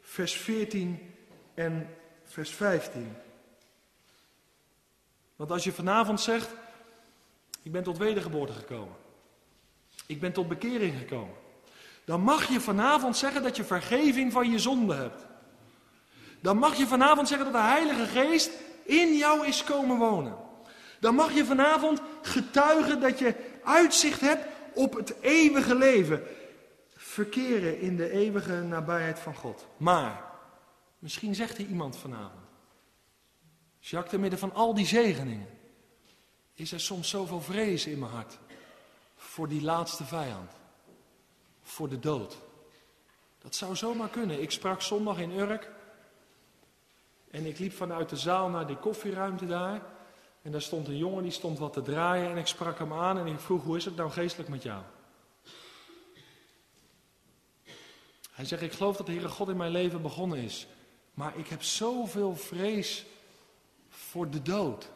vers 14 en vers 15. Want als je vanavond zegt, ik ben tot wedergeboorte gekomen. Ik ben tot bekering gekomen. Dan mag je vanavond zeggen dat je vergeving van je zonde hebt. Dan mag je vanavond zeggen dat de Heilige Geest in jou is komen wonen. Dan mag je vanavond getuigen dat je uitzicht hebt op het eeuwige leven. Verkeren in de eeuwige nabijheid van God. Maar, misschien zegt er iemand vanavond. Jacques, te midden van al die zegeningen, is er soms zoveel vrees in mijn hart. Voor die laatste vijand. Voor de dood. Dat zou zomaar kunnen. Ik sprak zondag in Urk. En ik liep vanuit de zaal naar die koffieruimte daar. En daar stond een jongen die stond wat te draaien. En ik sprak hem aan en ik vroeg: Hoe is het nou geestelijk met jou? Hij zegt: Ik geloof dat de Heere God in mijn leven begonnen is. Maar ik heb zoveel vrees voor de dood.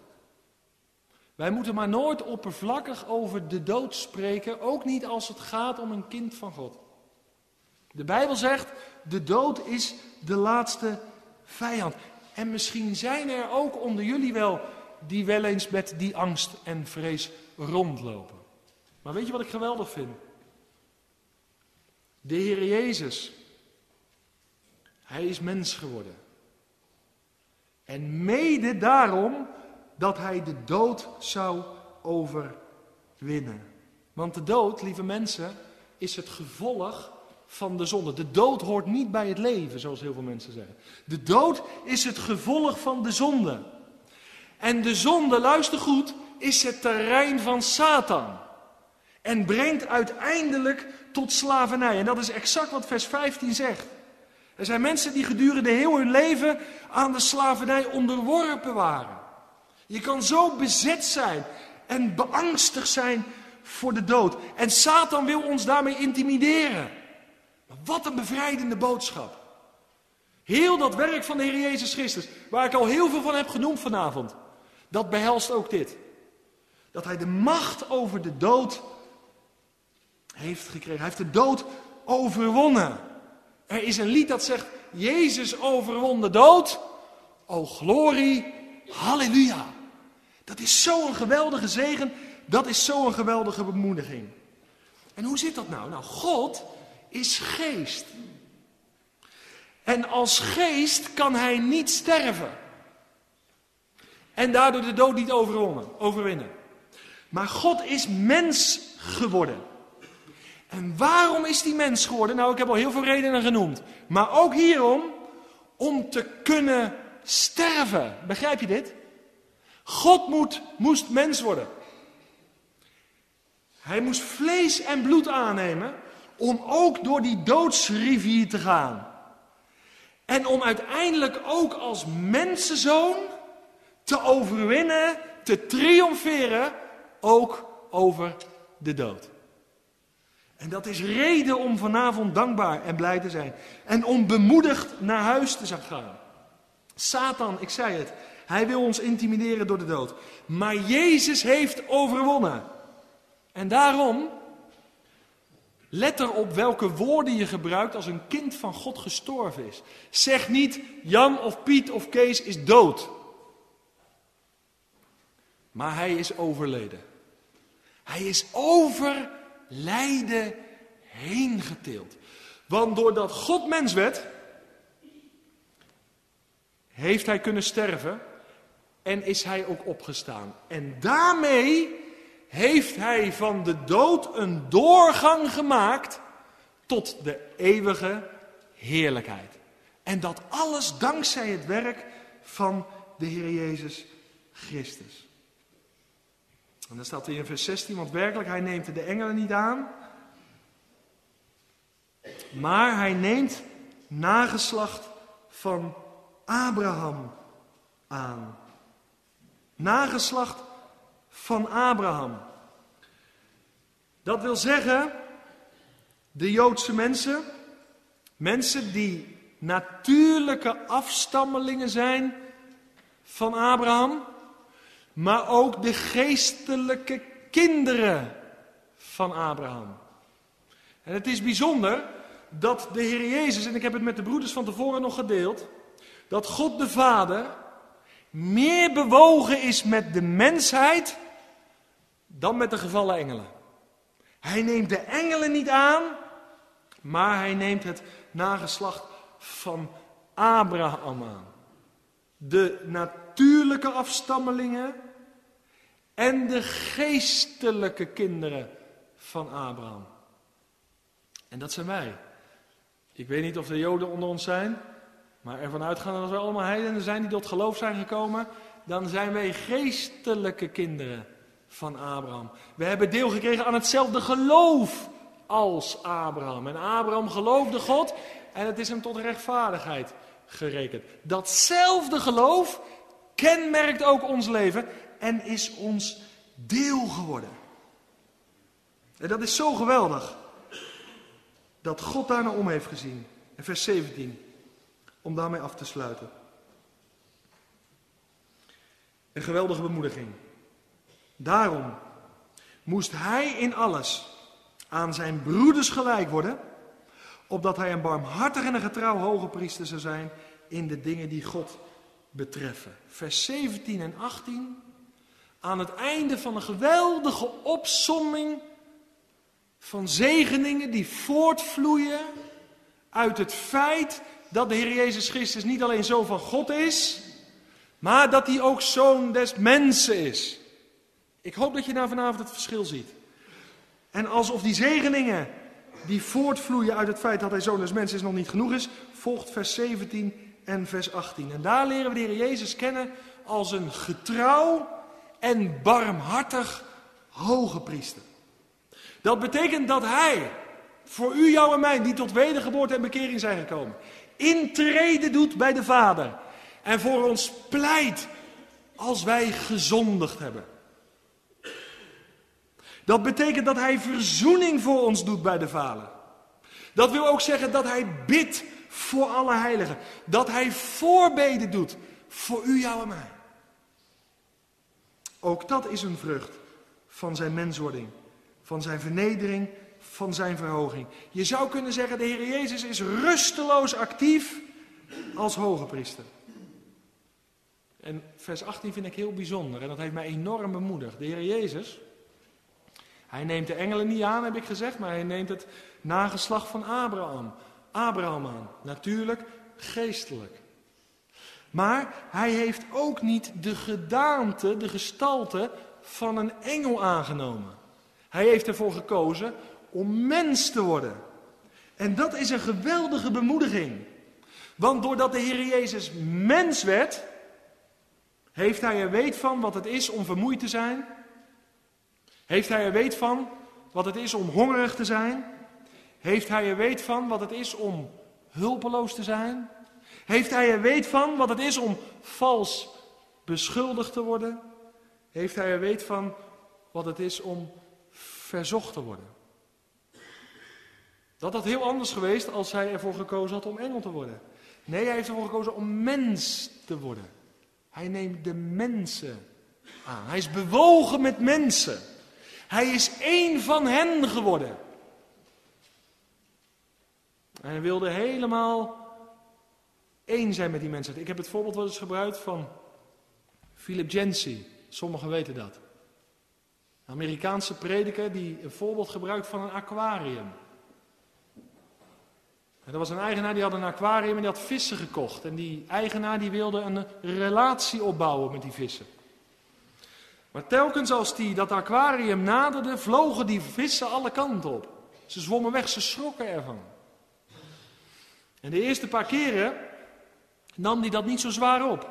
Wij moeten maar nooit oppervlakkig over de dood spreken, ook niet als het gaat om een kind van God. De Bijbel zegt, de dood is de laatste vijand. En misschien zijn er ook onder jullie wel die wel eens met die angst en vrees rondlopen. Maar weet je wat ik geweldig vind? De Heer Jezus, Hij is mens geworden. En mede daarom dat hij de dood zou overwinnen. Want de dood, lieve mensen, is het gevolg van de zonde. De dood hoort niet bij het leven, zoals heel veel mensen zeggen. De dood is het gevolg van de zonde. En de zonde, luister goed, is het terrein van Satan. En brengt uiteindelijk tot slavernij. En dat is exact wat vers 15 zegt. Er zijn mensen die gedurende heel hun leven aan de slavernij onderworpen waren. Je kan zo bezet zijn en beangstigd zijn voor de dood. En Satan wil ons daarmee intimideren. Maar wat een bevrijdende boodschap. Heel dat werk van de Heer Jezus Christus, waar ik al heel veel van heb genoemd vanavond, dat behelst ook dit. Dat hij de macht over de dood heeft gekregen. Hij heeft de dood overwonnen. Er is een lied dat zegt, Jezus overwon de dood. O glorie, halleluja. Dat is zo'n geweldige zegen, dat is zo'n geweldige bemoediging. En hoe zit dat nou? Nou, God is geest. En als geest kan hij niet sterven. En daardoor de dood niet overwinnen. Maar God is mens geworden. En waarom is die mens geworden? Nou, ik heb al heel veel redenen genoemd. Maar ook hierom, om te kunnen sterven. Begrijp je dit? God moet, moest mens worden. Hij moest vlees en bloed aannemen om ook door die doodsrivier te gaan. En om uiteindelijk ook als mensenzoon te overwinnen, te triomferen, ook over de dood. En dat is reden om vanavond dankbaar en blij te zijn. En om bemoedigd naar huis te gaan. Satan, ik zei het, hij wil ons intimideren door de dood. Maar Jezus heeft overwonnen. En daarom, let erop welke woorden je gebruikt als een kind van God gestorven is. Zeg niet Jan of Piet of Kees is dood. Maar hij is overleden. Hij is overlijden heen getild. Want doordat God mens werd, heeft hij kunnen sterven en is hij ook opgestaan. En daarmee heeft hij van de dood een doorgang gemaakt tot de eeuwige heerlijkheid. En dat alles dankzij het werk van de Heer Jezus Christus. En dan staat hij in vers 16, want werkelijk, hij neemt de engelen niet aan, maar hij neemt nageslacht van Abraham aan. Nageslacht van Abraham. Dat wil zeggen, de Joodse mensen, mensen die natuurlijke afstammelingen zijn van Abraham, maar ook de geestelijke kinderen van Abraham. En het is bijzonder dat de Heer Jezus, en ik heb het met de broeders van tevoren nog gedeeld, dat God de Vader meer bewogen is met de mensheid dan met de gevallen engelen. Hij neemt de engelen niet aan, maar hij neemt het nageslacht van Abraham aan. De natuurlijke afstammelingen en de geestelijke kinderen van Abraham. En dat zijn wij. Ik weet niet of de Joden onder ons zijn, maar ervan uitgaan dat we allemaal heidenen zijn die tot geloof zijn gekomen, dan zijn wij geestelijke kinderen van Abraham. We hebben deel gekregen aan hetzelfde geloof als Abraham. En Abraham geloofde God en het is hem tot rechtvaardigheid gerekend. Datzelfde geloof kenmerkt ook ons leven en is ons deel geworden. En dat is zo geweldig dat God daar naar om heeft gezien. En vers 17, om daarmee af te sluiten. Een geweldige bemoediging. Daarom moest hij in alles aan zijn broeders gelijk worden, opdat hij een barmhartig en een getrouw hoge priester zou zijn in de dingen die God betreffen. Vers 17 en 18, aan het einde van een geweldige opsomming van zegeningen die voortvloeien uit het feit dat de Heer Jezus Christus niet alleen zoon van God is, maar dat hij ook zoon des mensen is. Ik hoop dat je daar vanavond het verschil ziet. En alsof die zegeningen die voortvloeien uit het feit dat hij zoon des mensen is nog niet genoeg is, volgt vers 17 en vers 18. En daar leren we de Heer Jezus kennen als een getrouw en barmhartig hoge priester. Dat betekent dat hij voor u, jou en mij, die tot wedergeboorte en bekering zijn gekomen, intrede doet bij de Vader en voor ons pleit als wij gezondigd hebben. Dat betekent dat hij verzoening voor ons doet bij de Vader. Dat wil ook zeggen dat hij bidt voor alle heiligen. Dat hij voorbeden doet voor u, jou en mij. Ook dat is een vrucht van zijn menswording, van zijn vernedering, van zijn verhoging. Je zou kunnen zeggen, de Heer Jezus is rusteloos actief als hoge priester. En vers 18 vind ik heel bijzonder en dat heeft mij enorm bemoedigd. De Heer Jezus, hij neemt de engelen niet aan, heb ik gezegd, maar hij neemt het nageslag van Abraham, Abraham aan. Natuurlijk, geestelijk. Maar hij heeft ook niet de gedaante, de gestalte van een engel aangenomen. Hij heeft ervoor gekozen om mens te worden. En dat is een geweldige bemoediging. Want doordat de Heer Jezus mens werd, heeft hij er weet van wat het is om vermoeid te zijn? Heeft hij er weet van wat het is om hongerig te zijn? Heeft hij er weet van wat het is om hulpeloos te zijn? Heeft hij er weet van wat het is om vals beschuldigd te worden? Heeft hij er weet van wat het is om verzocht te worden? Dat had heel anders geweest als hij ervoor gekozen had om engel te worden. Nee, hij heeft ervoor gekozen om mens te worden. Hij neemt de mensen aan. Hij is bewogen met mensen. Hij is één van hen geworden. En hij wilde helemaal één zijn met die mensen. Ik heb het voorbeeld wel eens gebruikt van Philip Yancey. Sommigen weten dat. Amerikaanse prediker die een voorbeeld gebruikt van een aquarium. En er was een eigenaar die had een aquarium en die had vissen gekocht. En die eigenaar die wilde een relatie opbouwen met die vissen. Maar telkens als die dat aquarium naderde, vlogen die vissen alle kanten op. Ze zwommen weg, ze schrokken ervan. En de eerste paar keren nam hij dat niet zo zwaar op.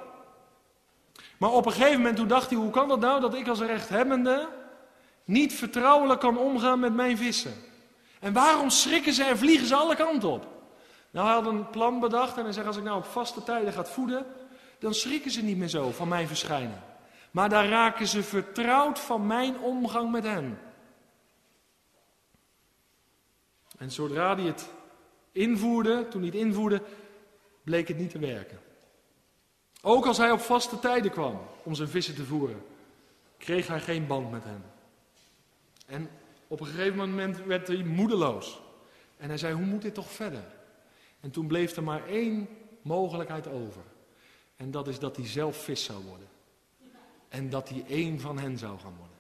Maar op een gegeven moment toen dacht hij, hoe kan dat nou dat ik als rechthebbende niet vertrouwelijk kan omgaan met mijn vissen? En waarom schrikken ze en vliegen ze alle kanten op? Nou, hij had een plan bedacht en hij zegt, als ik nou op vaste tijden ga voeden, dan schrikken ze niet meer zo van mijn verschijnen. Maar dan raken ze vertrouwd van mijn omgang met hen. En zodra hij het invoerde, toen hij het invoerde, bleek het niet te werken. Ook als hij op vaste tijden kwam om zijn vissen te voeren, kreeg hij geen band met hen. En op een gegeven moment werd hij moedeloos. En hij zei, hoe moet dit toch verder? En toen bleef er maar één mogelijkheid over. En dat is dat hij zelf vis zou worden. En dat hij één van hen zou gaan worden.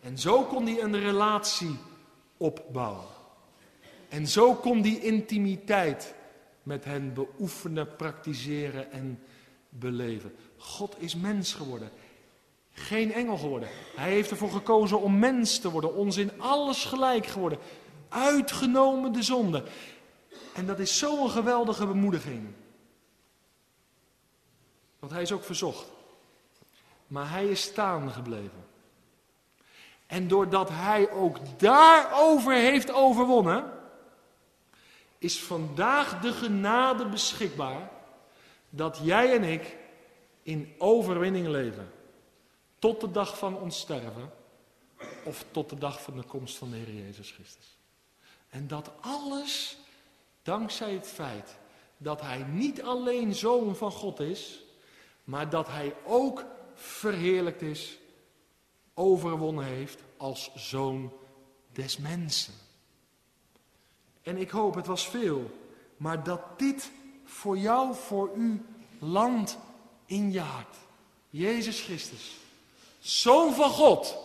En zo kon hij een relatie opbouwen. En zo kon hij intimiteit met hen beoefenen, praktiseren en beleven. God is mens geworden. Geen engel geworden. Hij heeft ervoor gekozen om mens te worden. Ons in alles gelijk geworden. Uitgenomen de zonde. En dat is zo'n geweldige bemoediging. Want hij is ook verzocht. Maar hij is staande gebleven. En doordat hij ook daarover heeft overwonnen, is vandaag de genade beschikbaar dat jij en ik in overwinning leven. Tot de dag van ons sterven of tot de dag van de komst van de Heer Jezus Christus. En dat alles dankzij het feit dat Hij niet alleen zoon van God is, maar dat Hij ook verheerlijkt is, overwonnen heeft als zoon des mensen. En ik hoop, het was veel, maar dat dit voor jou, voor u, landt in je hart. Jezus Christus, Zoon van God,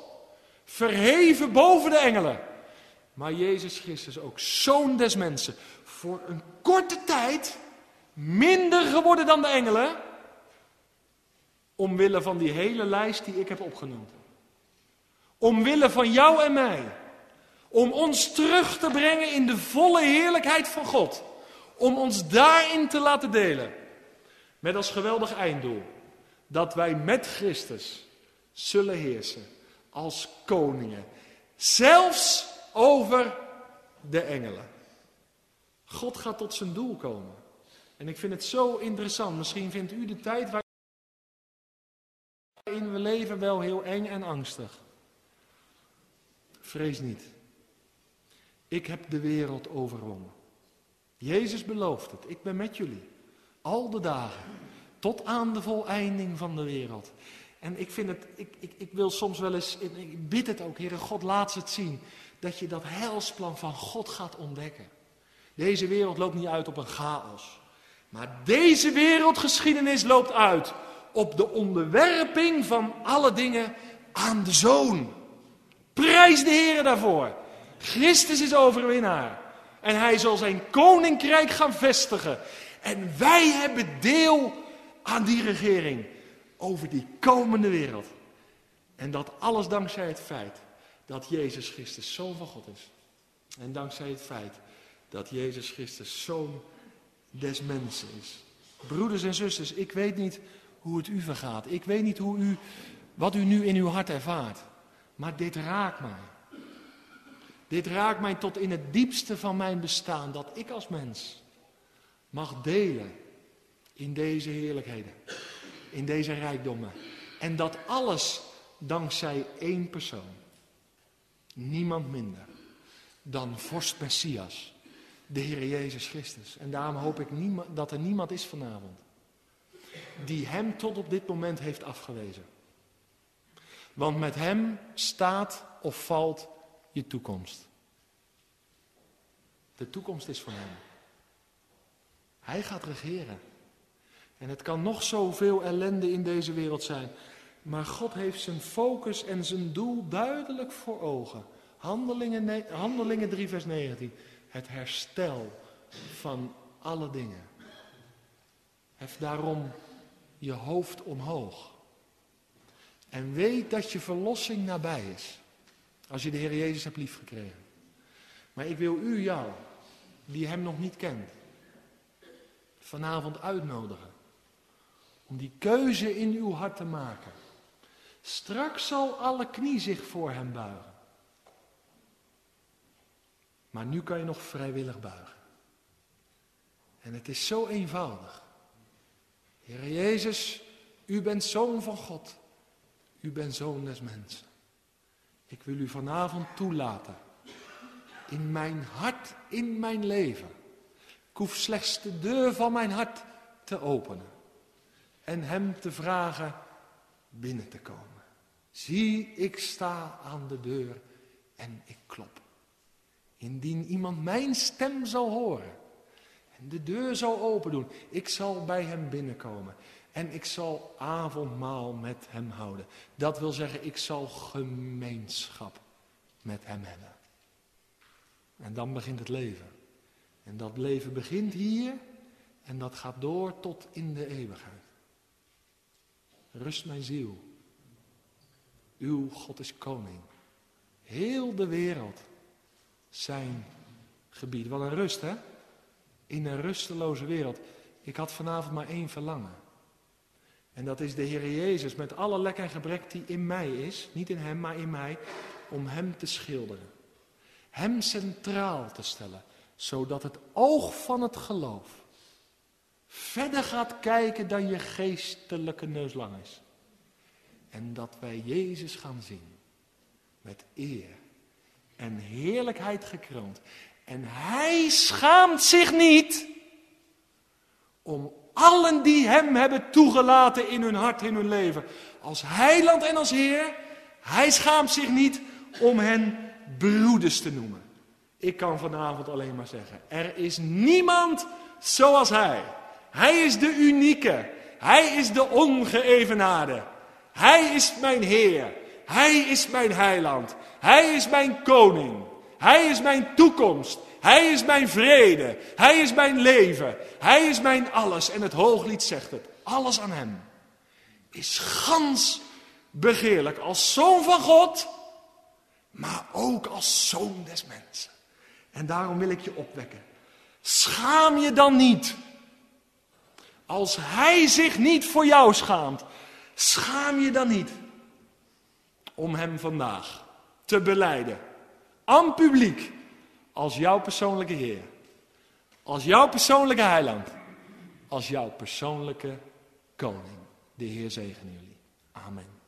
verheven boven de engelen. Maar Jezus Christus ook Zoon des mensen, voor een korte tijd minder geworden dan de engelen, omwille van die hele lijst die ik heb opgenoemd. Omwille van jou en mij. Om ons terug te brengen in de volle heerlijkheid van God. Om ons daarin te laten delen. Met als geweldig einddoel dat wij met Christus zullen heersen als koningen. Zelfs over de engelen. God gaat tot zijn doel komen. En ik vind het zo interessant. Misschien vindt u de tijd waarin we leven wel heel eng en angstig. Vrees niet. Ik heb de wereld overwonnen. Jezus belooft het. Ik ben met jullie. Al de dagen. Tot aan de voleinding van de wereld. En ik vind het, ik, ik, ik wil soms wel eens, ik bid het ook, Heere God, laat het zien. Dat je dat heilsplan van God gaat ontdekken. Deze wereld loopt niet uit op een chaos. Maar deze wereldgeschiedenis loopt uit op de onderwerping van alle dingen aan de Zoon. Prijs de Heer daarvoor. Christus is overwinnaar. En hij zal zijn koninkrijk gaan vestigen. En wij hebben deel aan die regering over die komende wereld. En dat alles dankzij het feit dat Jezus Christus zoon van God is. En dankzij het feit dat Jezus Christus zoon des mensen is. Broeders en zusters, ik weet niet hoe het u vergaat. Ik weet niet hoe u, wat u nu in uw hart ervaart. Maar dit raakt mij. Dit raakt mij tot in het diepste van mijn bestaan. Dat ik als mens mag delen in deze heerlijkheden in deze rijkdommen. En dat alles dankzij één persoon. Niemand minder dan vorst Messias, de Heer Jezus Christus. En daarom hoop ik dat er niemand is vanavond die Hem tot op dit moment heeft afgewezen. Want met Hem staat of valt je toekomst. De toekomst is van Hem. Hij gaat regeren. En het kan nog zoveel ellende in deze wereld zijn. Maar God heeft zijn focus en zijn doel duidelijk voor ogen. Handelingen, Handelingen 3, vers 19. Het herstel van alle dingen. Hef daarom je hoofd omhoog. En weet dat je verlossing nabij is. Als je de Heer Jezus hebt liefgekregen. Maar ik wil u, jou, die Hem nog niet kent, vanavond uitnodigen om die keuze in uw hart te maken. Straks zal alle knie zich voor hem buigen. Maar nu kan je nog vrijwillig buigen. En het is zo eenvoudig. Heer Jezus, u bent zoon van God. U bent zoon des mensen. Ik wil u vanavond toelaten. In mijn hart, in mijn leven. Ik hoef slechts de deur van mijn hart te openen en Hem te vragen binnen te komen. Zie, ik sta aan de deur en ik klop. Indien iemand mijn stem zal horen en de deur zal open doen, ik zal bij hem binnenkomen en ik zal avondmaal met hem houden. Dat wil zeggen, ik zal gemeenschap met hem hebben. En dan begint het leven. En dat leven begint hier en dat gaat door tot in de eeuwigheid. Rust mijn ziel. Uw God is koning. Heel de wereld zijn gebied. Wat een rust, hè? In een rusteloze wereld. Ik had vanavond maar één verlangen. En dat is de Heer Jezus met alle lek en gebrek die in mij is. Niet in Hem, maar in mij. Om Hem te schilderen. Hem centraal te stellen. Zodat het oog van het geloof verder gaat kijken dan je geestelijke neus lang is. En dat wij Jezus gaan zien. Met eer en heerlijkheid gekroond. En hij schaamt zich niet om allen die hem hebben toegelaten in hun hart, in hun leven, als heiland en als Heer, hij schaamt zich niet om hen broeders te noemen. Ik kan vanavond alleen maar zeggen, er is niemand zoals hij. Hij is de unieke. Hij is de ongeëvenaarde. Hij is mijn Heer. Hij is mijn heiland. Hij is mijn koning. Hij is mijn toekomst. Hij is mijn vrede. Hij is mijn leven. Hij is mijn alles. En het hooglied zegt het. Alles aan hem is gans begeerlijk als zoon van God, maar ook als zoon des mensen. En daarom wil ik je opwekken. Schaam je dan niet. Als hij zich niet voor jou schaamt, schaam je dan niet om hem vandaag te beleiden. Aan publiek. Als jouw persoonlijke Heer. Als jouw persoonlijke heiland. Als jouw persoonlijke koning. De Heer zegene jullie. Amen.